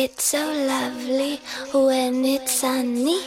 It's so lovely when it's sunny.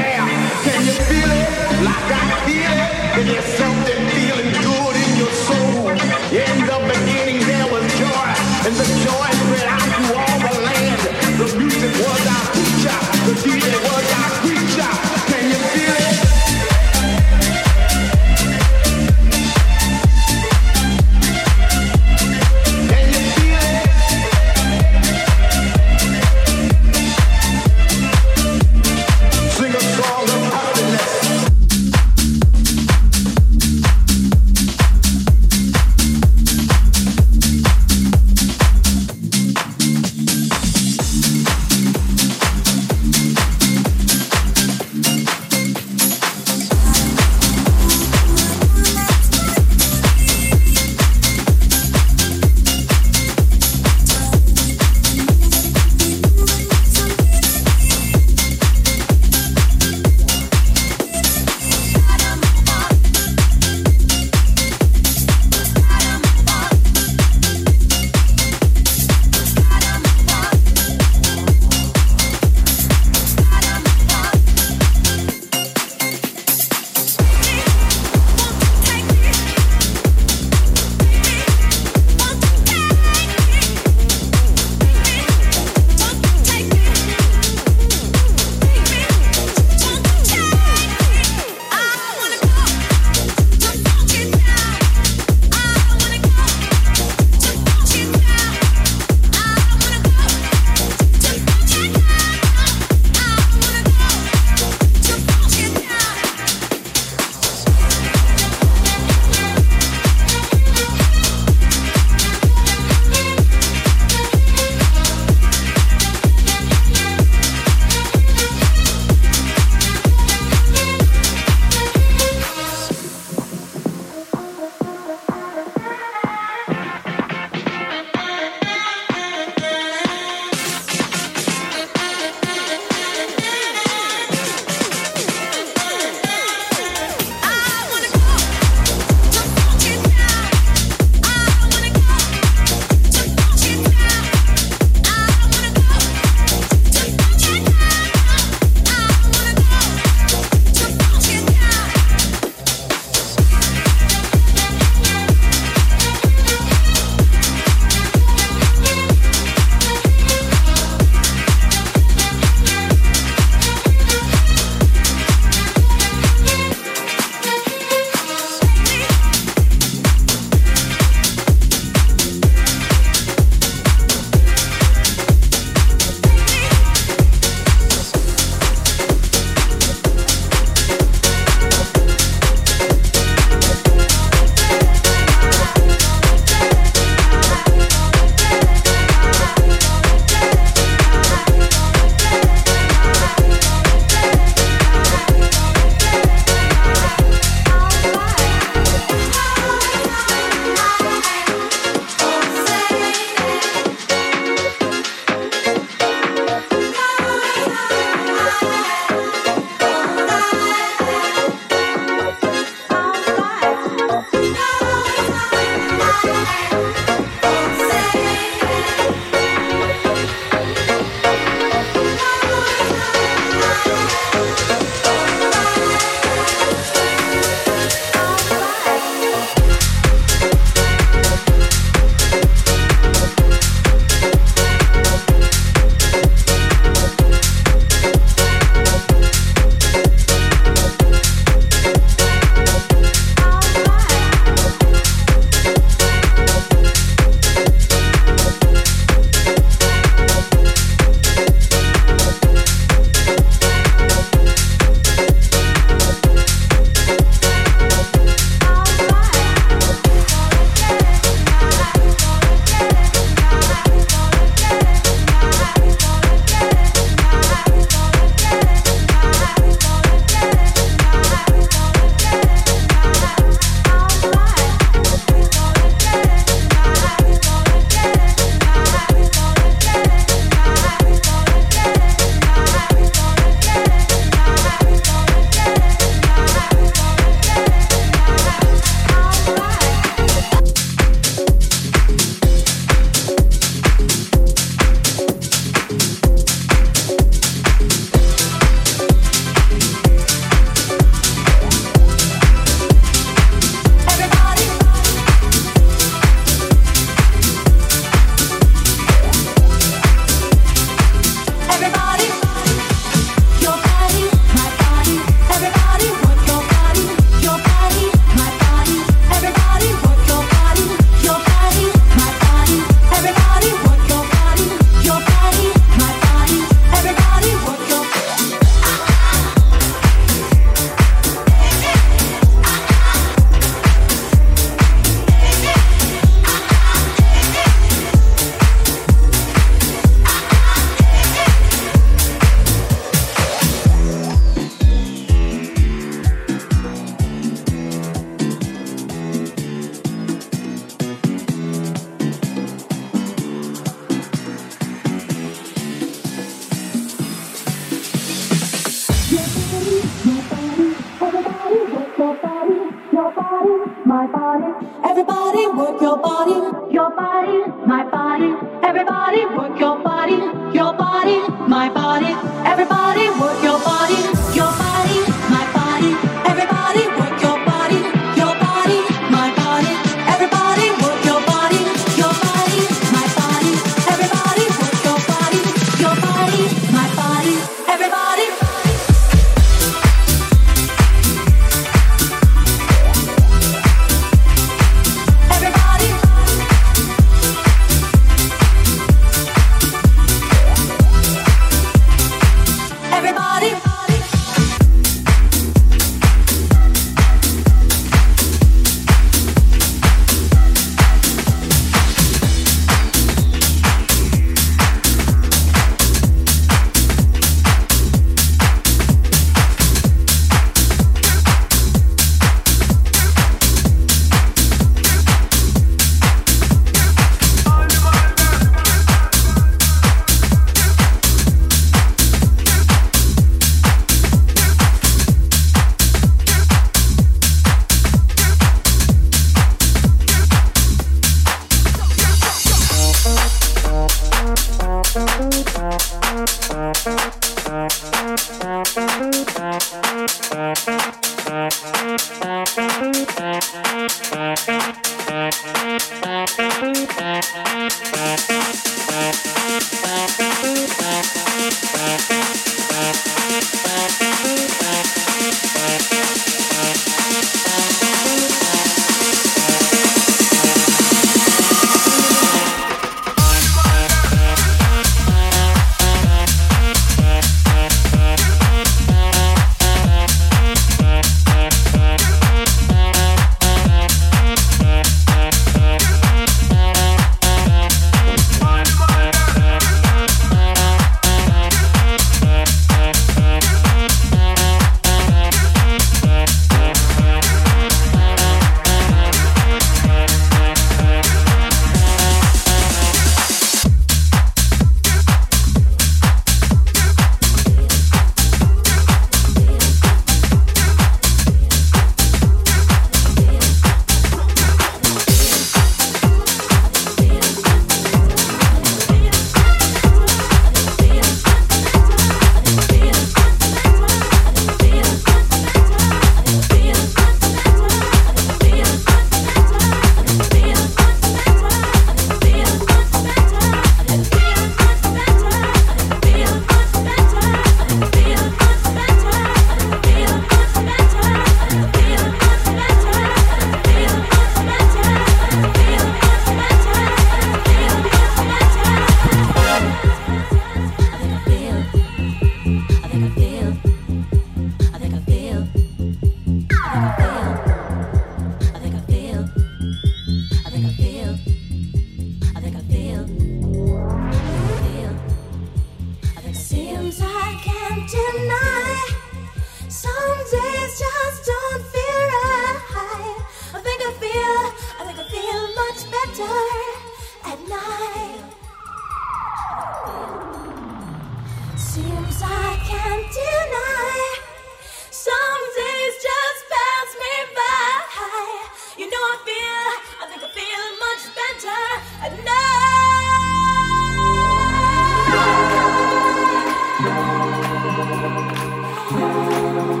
Me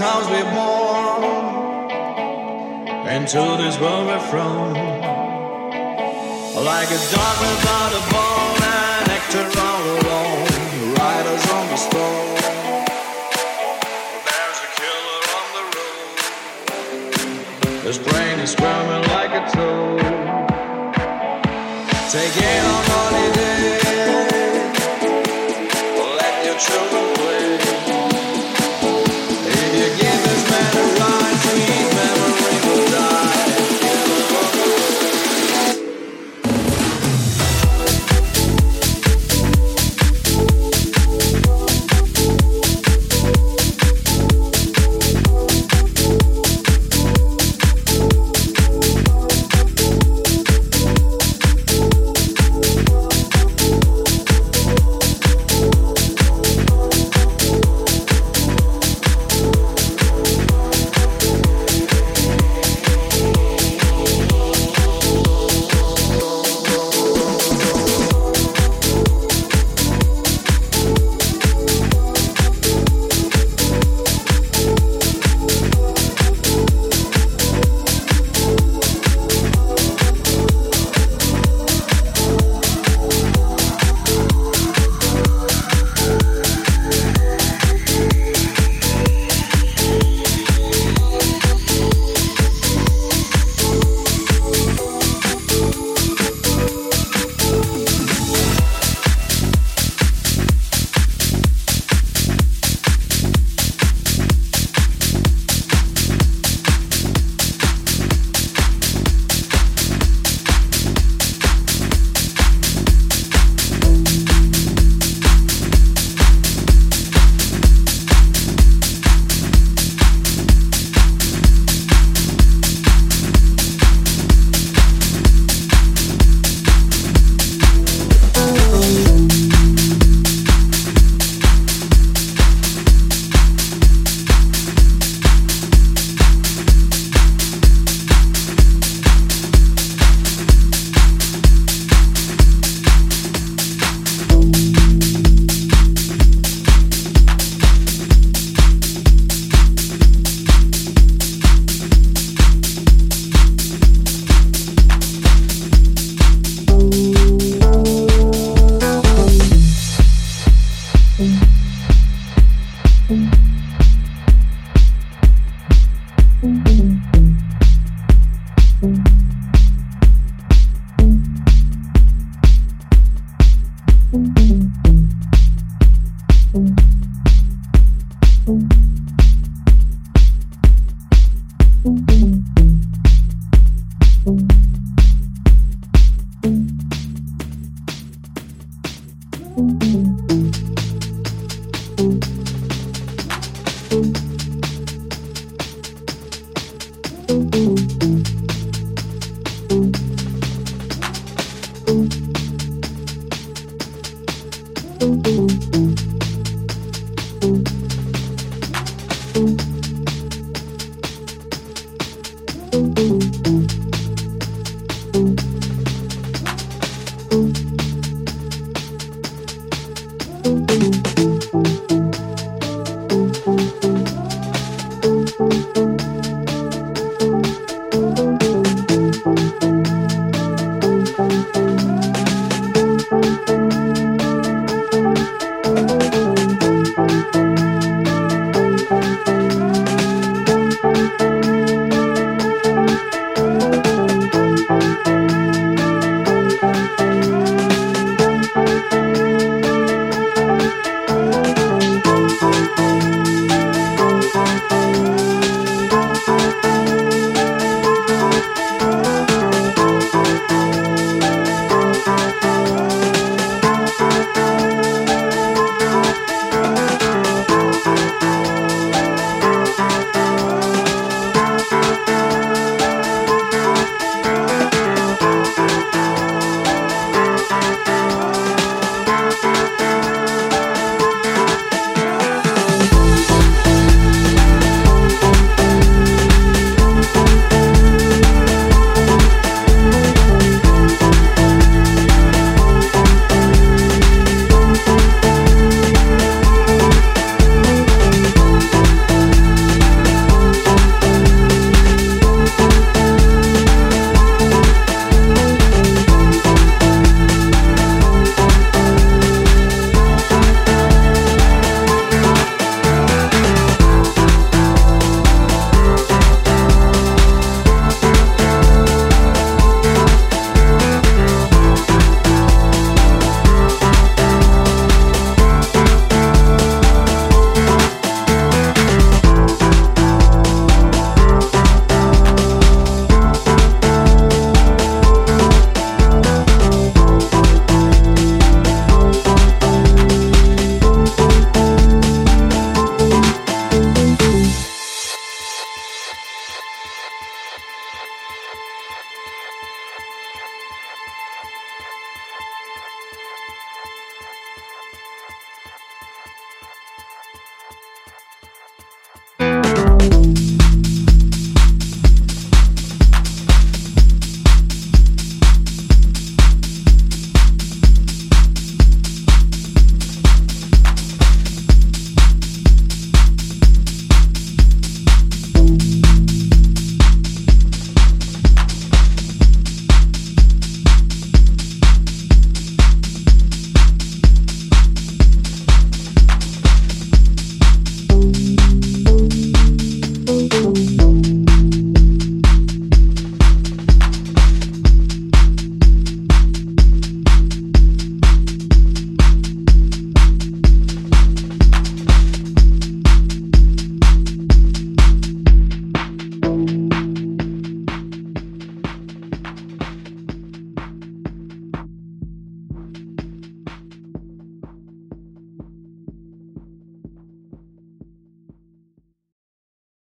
house we're born, into this world we're from. Like a dog without a bone, an actor